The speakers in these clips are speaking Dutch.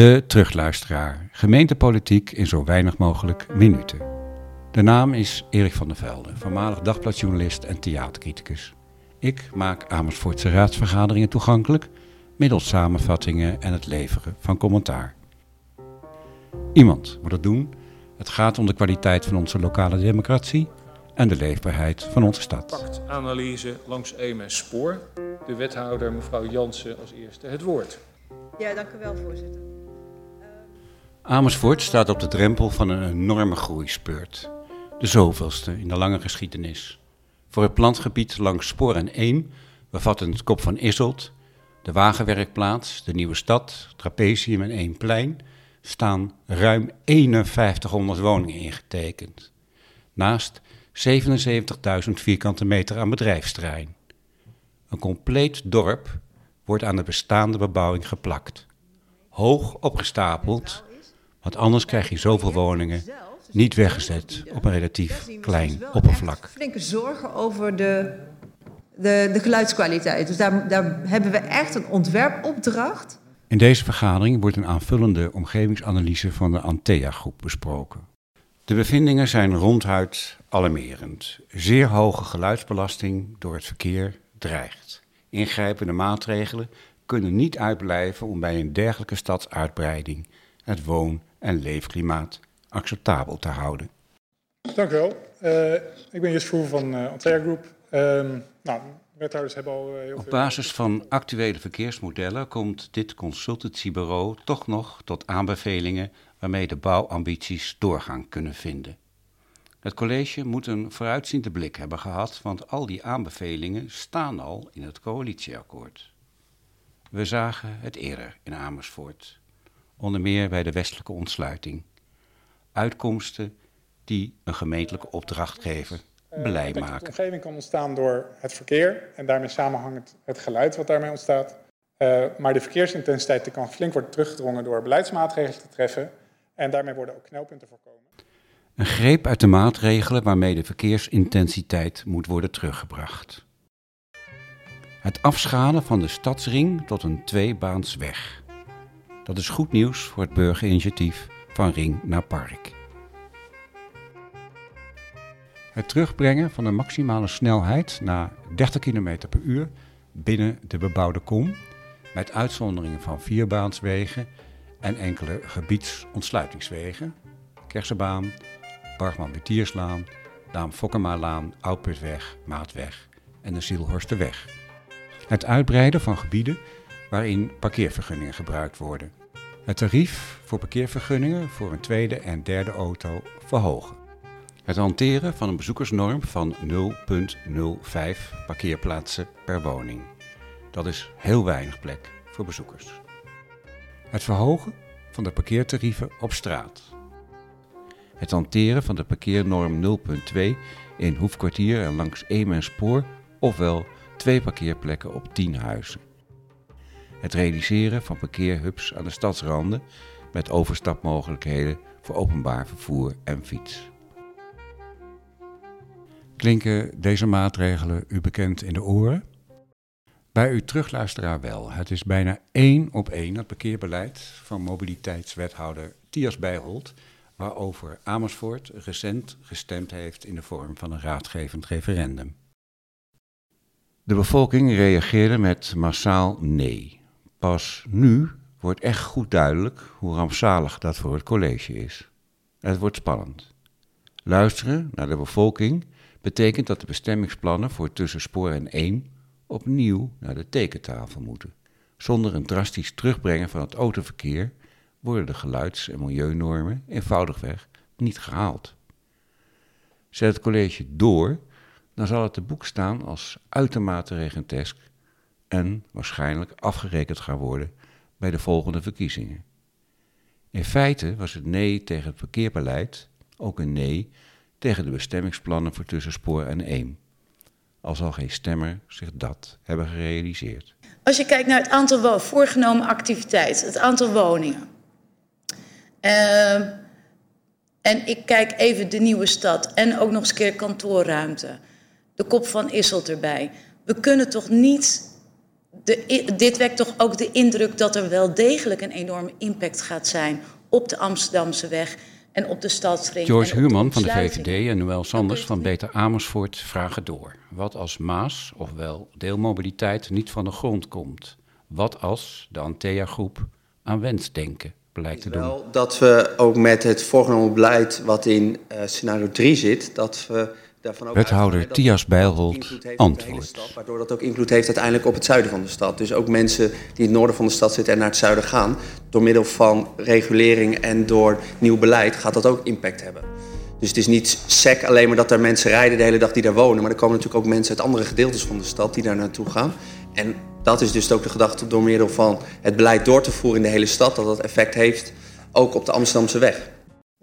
De terugluisteraar. Gemeentepolitiek in zo weinig mogelijk minuten. De naam is Erik van der Velde, voormalig dagbladjournalist en theatercriticus. Ik maak Amersfoortse raadsvergaderingen toegankelijk middels samenvattingen en het leveren van commentaar. Iemand moet het doen. Het gaat om de kwaliteit van onze lokale democratie en de leefbaarheid van onze stad. Analyse langs EMS Spoor. De wethouder mevrouw Jansen als eerste het woord. Ja, dank u wel, voorzitter. Amersfoort staat op de drempel van een enorme groeispeurt. De zoveelste in de lange geschiedenis. Voor het plantgebied langs Spoor en Eem, bevattend het Kop van Isselt, de Wagenwerkplaats, de Nieuwe Stad, Trapezium en Eemplein, staan ruim 5100 woningen ingetekend. Naast 77.000 vierkante meter aan bedrijfsterrein. Een compleet dorp wordt aan de bestaande bebouwing geplakt. Hoog opgestapeld, want anders krijg je zoveel woningen niet weggezet op een relatief klein oppervlak. Flinke zorgen over de, de, de geluidskwaliteit. Dus daar, daar hebben we echt een ontwerpopdracht. In deze vergadering wordt een aanvullende omgevingsanalyse van de Antea-groep besproken. De bevindingen zijn ronduit alarmerend. Zeer hoge geluidsbelasting door het verkeer dreigt. Ingrijpende maatregelen kunnen niet uitblijven om bij een dergelijke stadsuitbreiding het woon- en leefklimaat acceptabel te houden. Dank u wel. Uh, ik ben Jus Vroer van uh, Antea Group. Uh, nou, wethouders hebben al heel Op veel... basis van actuele verkeersmodellen komt dit consultancybureau toch nog tot aanbevelingen waarmee de bouwambities doorgang kunnen vinden. Het college moet een vooruitziende blik hebben gehad, want al die aanbevelingen staan al in het coalitieakkoord. We zagen het eerder in Amersfoort, onder meer bij de westelijke ontsluiting. Uitkomsten die een gemeentelijke opdrachtgever blij De maken. omgeving kan ontstaan door het verkeer en daarmee samenhangend het geluid wat daarmee ontstaat. Uh, maar de verkeersintensiteit die kan flink worden teruggedrongen door beleidsmaatregelen te treffen en daarmee worden ook knelpunten voorkomen. Een greep uit de maatregelen waarmee de verkeersintensiteit moet worden teruggebracht. Het afschalen van de stadsring tot een tweebaansweg. Dat is goed nieuws voor het burgerinitiatief van ring naar park. Het terugbrengen van de maximale snelheid naar 30 km per uur binnen de bebouwde kom, met uitzonderingen van vierbaanswegen en enkele gebiedsontsluitingswegen, Kersenbaan, Bargman-Betierslaan, Daam-Fokkemalaan, Oudputweg, Maatweg en de Zielhorsterweg. Het uitbreiden van gebieden waarin parkeervergunningen gebruikt worden. Het tarief voor parkeervergunningen voor een tweede en derde auto verhogen. Het hanteren van een bezoekersnorm van 0,05 parkeerplaatsen per woning. Dat is heel weinig plek voor bezoekers. Het verhogen van de parkeertarieven op straat. Het hanteren van de parkeernorm 0,2 in Hoefkwartier en langs Eem en Spoor, ofwel twee parkeerplekken op 10 huizen. Het realiseren van parkeerhubs aan de stadsranden met overstapmogelijkheden voor openbaar vervoer en fiets. Klinken deze maatregelen u bekend in de oren? Bij uw terugluisteraar wel. Het is bijna één op één het parkeerbeleid van mobiliteitswethouder Tias Bijholt, waarover Amersfoort recent gestemd heeft in de vorm van een raadgevend referendum. De bevolking reageerde met massaal nee. Pas nu wordt echt goed duidelijk hoe rampzalig dat voor het college is. Het wordt spannend. Luisteren naar de bevolking betekent dat de bestemmingsplannen voor tussen Spoor en Eem opnieuw naar de tekentafel moeten. Zonder een drastisch terugbrengen van het autoverkeer worden de geluids- en milieunormen eenvoudigweg niet gehaald. Zet het college door, dan zal het te boek staan als uitermate regentesk en waarschijnlijk afgerekend gaan worden bij de volgende verkiezingen. In feite was het nee tegen het parkeerbeleid ook een nee tegen de bestemmingsplannen voor Tussenspoor en Eem. Al zal geen stemmer zich dat hebben gerealiseerd. Als je kijkt naar het aantal voorgenomen activiteiten, het aantal woningen. Uh, en ik kijk even de nieuwe stad en ook nog eens een keer kantoorruimte. De kop van Isselt erbij. We kunnen toch niet de, dit wekt toch ook de indruk dat er wel degelijk een enorme impact gaat zijn op de Amsterdamse weg en op de stadsring. George Huurman van de. VVD en Noël Sanders van Beter Amersfoort vragen door. Wat als Maas, ofwel deelmobiliteit, niet van de grond komt? Wat als de Antea-groep aan wensdenken blijkt te doen? Wel dat we ook met het voorgenomen beleid wat in eh, scenario 3 zit, dat we Wethouder dat Bijlholt antwoordt. waardoor dat ook invloed heeft uiteindelijk op het zuiden van de stad. Dus ook mensen die in het noorden van de stad zitten en naar het zuiden gaan, door middel van regulering en door nieuw beleid gaat dat ook impact hebben. Dus het is niet sec alleen maar dat er mensen rijden de hele dag die daar wonen, maar er komen natuurlijk ook mensen uit andere gedeeltes van de stad die daar naartoe gaan. En dat is dus ook de gedachte door middel van het beleid door te voeren in de hele stad, dat dat effect heeft ook op de Amsterdamse weg.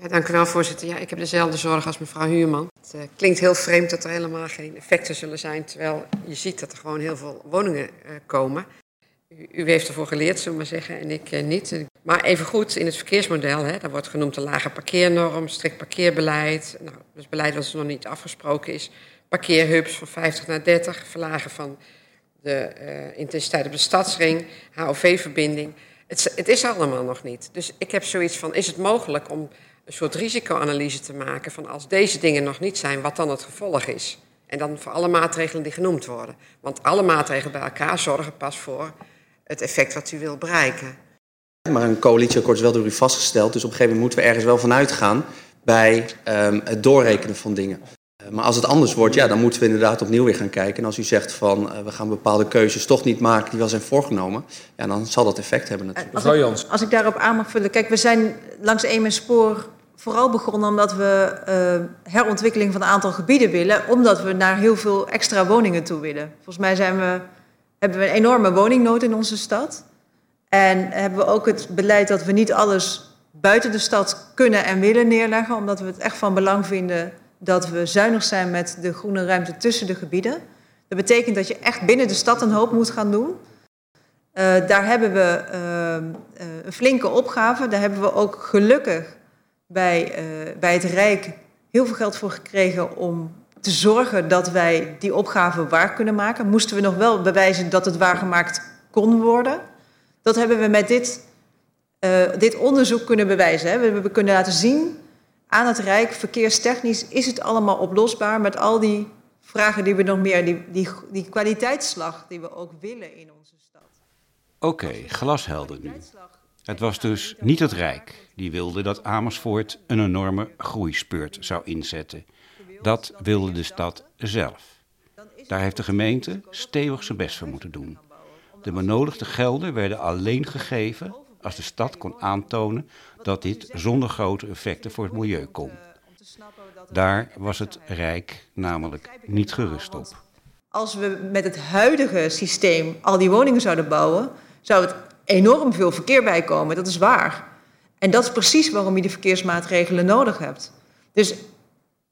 Ja, dank u wel, voorzitter. Ja, ik heb dezelfde zorg als mevrouw Huurman. Het eh, klinkt heel vreemd dat er helemaal geen effecten zullen zijn, terwijl je ziet dat er gewoon heel veel woningen eh, komen. U, heeft ervoor geleerd, zullen we maar zeggen, en ik eh, niet. Maar even goed, in het verkeersmodel, hè, daar wordt genoemd de lage parkeernorm, strikt parkeerbeleid. Nou, dus beleid wat nog niet afgesproken is. Parkeerhubs van 50 naar 30, verlagen van de intensiteit op de stadsring, HOV-verbinding. Het, het is allemaal nog niet. Dus ik heb zoiets van, is het mogelijk om een soort risicoanalyse te maken van als deze dingen nog niet zijn, wat dan het gevolg is? En dan voor alle maatregelen die genoemd worden. Want alle maatregelen bij elkaar zorgen pas voor het effect wat u wil bereiken. Maar een coalitieakkoord is wel door u vastgesteld, dus op een gegeven moment moeten we ergens wel vanuit gaan bij ehm, het doorrekenen van dingen. Eh, maar als het anders wordt, ja, dan moeten we inderdaad opnieuw weer gaan kijken. En als u zegt van eh, we gaan bepaalde keuzes toch niet maken die wel zijn voorgenomen, ja, dan zal dat effect hebben natuurlijk. Als ik, als ik daarop aan mag vullen. Kijk, we zijn langs Eem Spoor vooral begonnen omdat we eh, herontwikkeling van een aantal gebieden willen. Omdat we naar heel veel extra woningen toe willen. Volgens mij zijn we, hebben we een enorme woningnood in onze stad. En hebben we ook het beleid dat we niet alles buiten de stad kunnen en willen neerleggen. Omdat we het echt van belang vinden dat we zuinig zijn met de groene ruimte tussen de gebieden. Dat betekent dat je echt binnen de stad een hoop moet gaan doen. Uh, daar hebben we uh, een flinke opgave. Daar hebben we ook gelukkig bij, bij het Rijk heel veel geld voor gekregen om te zorgen dat wij die opgave waar kunnen maken. Moesten we nog wel bewijzen dat het waargemaakt kon worden. Dat hebben we met dit, dit onderzoek kunnen bewijzen. Hè. We, we kunnen laten zien aan het Rijk, verkeerstechnisch, is het allemaal oplosbaar met al die vragen die we nog meer, die, die, die kwaliteitsslag die we ook willen in onze stad. Oké, okay, glashelder nu. Het was dus niet het Rijk die wilde dat Amersfoort een enorme groeispurt zou inzetten. Dat wilde de stad zelf. Daar heeft de gemeente stevig zijn best voor moeten doen. De benodigde gelden werden alleen gegeven als de stad kon aantonen dat dit zonder grote effecten voor het milieu kon. Daar was het Rijk namelijk niet gerust op. Als we met het huidige systeem al die woningen zouden bouwen, zou het enorm veel verkeer bijkomen. Dat is waar. En dat is precies waarom je de verkeersmaatregelen nodig hebt. Dus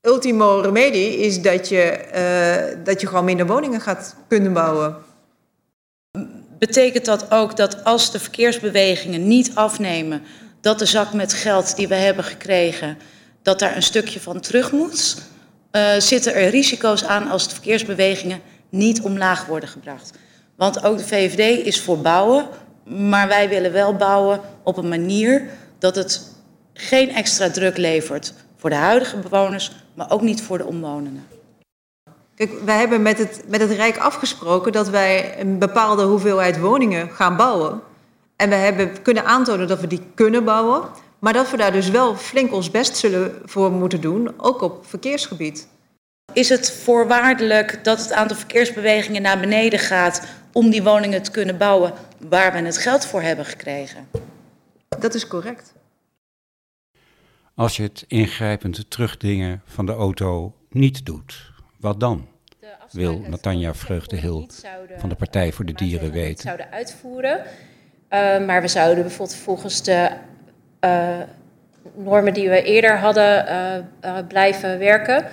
ultimo remedie is dat je, uh, dat je gewoon minder woningen gaat kunnen bouwen. Betekent dat ook dat als de verkeersbewegingen niet afnemen, dat de zak met geld die we hebben gekregen, dat daar een stukje van terug moet? Uh, zitten er risico's aan als de verkeersbewegingen niet omlaag worden gebracht? Want ook de VVD is voor bouwen, maar wij willen wel bouwen op een manier dat het geen extra druk levert voor de huidige bewoners, maar ook niet voor de omwonenden. Kijk, wij hebben met het, met het Rijk afgesproken dat wij een bepaalde hoeveelheid woningen gaan bouwen. En we hebben kunnen aantonen dat we die kunnen bouwen, maar dat we daar dus wel flink ons best zullen voor moeten doen, ook op verkeersgebied. Is het voorwaardelijk dat het aantal verkeersbewegingen naar beneden gaat om die woningen te kunnen bouwen waar we het geld voor hebben gekregen? Dat is correct. Als je het ingrijpend terugdringen van de auto niet doet, wat dan? Wil Natanja Vreugdehil van de Partij voor de Dieren weten. zouden uitvoeren. Uh, maar we zouden bijvoorbeeld volgens de uh, normen die we eerder hadden uh, blijven werken.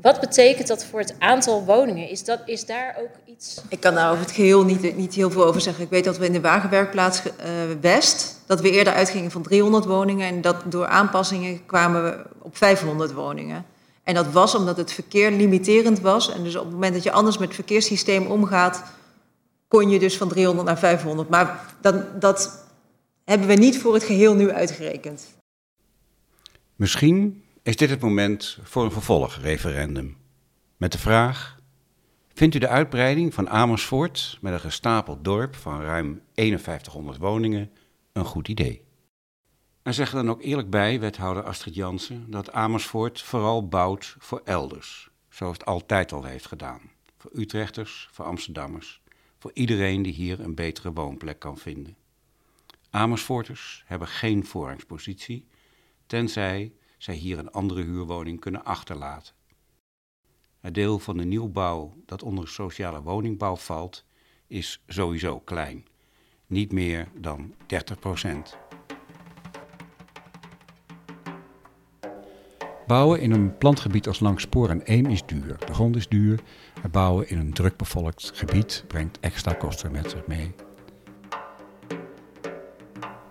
Wat betekent dat voor het aantal woningen? Is, dat, is daar ook iets... Ik kan daar over het geheel niet, niet heel veel over zeggen. Ik weet dat we in de wagenwerkplaats West... dat we eerder uitgingen van 300 woningen... en dat door aanpassingen kwamen we op 500 woningen. En dat was omdat het verkeer limiterend was. En dus op het moment dat je anders met het verkeerssysteem omgaat... kon je dus van 300 naar 500. Maar dat, dat hebben we niet voor het geheel nu uitgerekend. Misschien is dit het moment voor een vervolgreferendum. Met de vraag: Vindt u de uitbreiding van Amersfoort met een gestapeld dorp van ruim 5100 woningen een goed idee? En zeg er dan ook eerlijk bij, wethouder Astrid Jansen, dat Amersfoort vooral bouwt voor elders, zoals het altijd al heeft gedaan. Voor Utrechters, voor Amsterdammers, voor iedereen die hier een betere woonplek kan vinden. Amersfoorters hebben geen voorrangspositie, tenzij zij hier een andere huurwoning kunnen achterlaten. Het deel van de nieuwbouw dat onder sociale woningbouw valt, is sowieso klein, niet meer dan 30 procent. Bouwen in een plantgebied als langs spoor en 1 is duur. De grond is duur. Het bouwen in een drukbevolkt gebied brengt extra kosten met zich mee.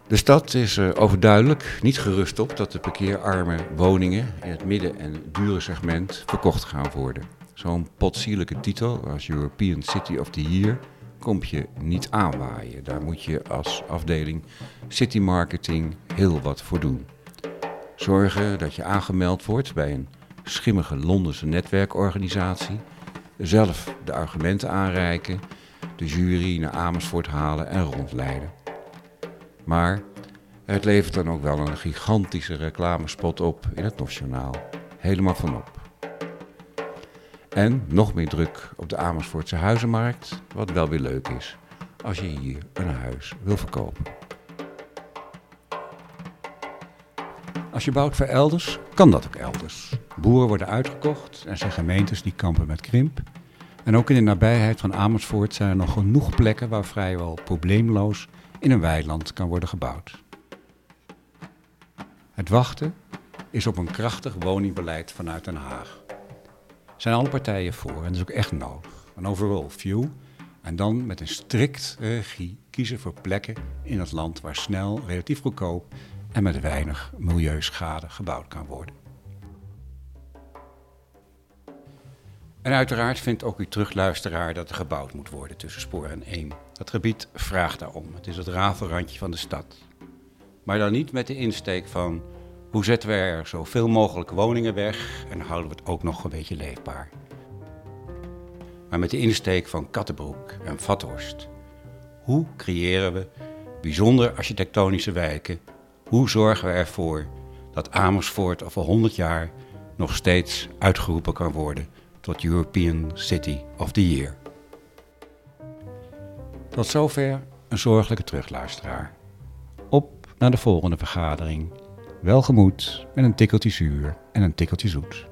De stad is er overduidelijk niet gerust op dat de parkeerarme woningen in het midden- en dure segment verkocht gaan worden. Zo'n potsierlijke titel als European City of the Year komt je niet aanwaaien. Daar moet je als afdeling City Marketing heel wat voor doen. Zorgen dat je aangemeld wordt bij een schimmige Londense netwerkorganisatie. Zelf de argumenten aanreiken, de jury naar Amersfoort halen en rondleiden. Maar het levert dan ook wel een gigantische reclamespot op in het Nationaal. Helemaal vanop. En nog meer druk op de Amersfoortse huizenmarkt, wat wel weer leuk is als je hier een huis wil verkopen. Als je bouwt voor elders, kan dat ook elders. Boeren worden uitgekocht en zijn gemeentes die kampen met krimp. En ook in de nabijheid van Amersfoort zijn er nog genoeg plekken waar vrijwel probleemloos in een weiland kan worden gebouwd. Het wachten is op een krachtig woningbeleid vanuit Den Haag. Zijn alle partijen voor en dat is ook echt nodig. Een overall view en dan met een strikt regie kiezen voor plekken in het land waar snel, relatief goedkoop en met weinig milieuschade gebouwd kan worden. En uiteraard vindt ook uw terugluisteraar dat er gebouwd moet worden tussen Spoor en Eem. Dat gebied vraagt daarom. Het is het rafelrandje van de stad. Maar dan niet met de insteek van hoe zetten we er zoveel mogelijk woningen weg en houden we het ook nog een beetje leefbaar. Maar met de insteek van Kattenbroek en Vathorst. Hoe creëren we bijzonder architectonische wijken? Hoe zorgen we ervoor dat Amersfoort over 100 jaar nog steeds uitgeroepen kan worden tot European City of the Year? Tot zover een zorgelijke terugluisteraar. Op naar de volgende vergadering. Welgemoed met een tikkeltje zuur en een tikkeltje zoet.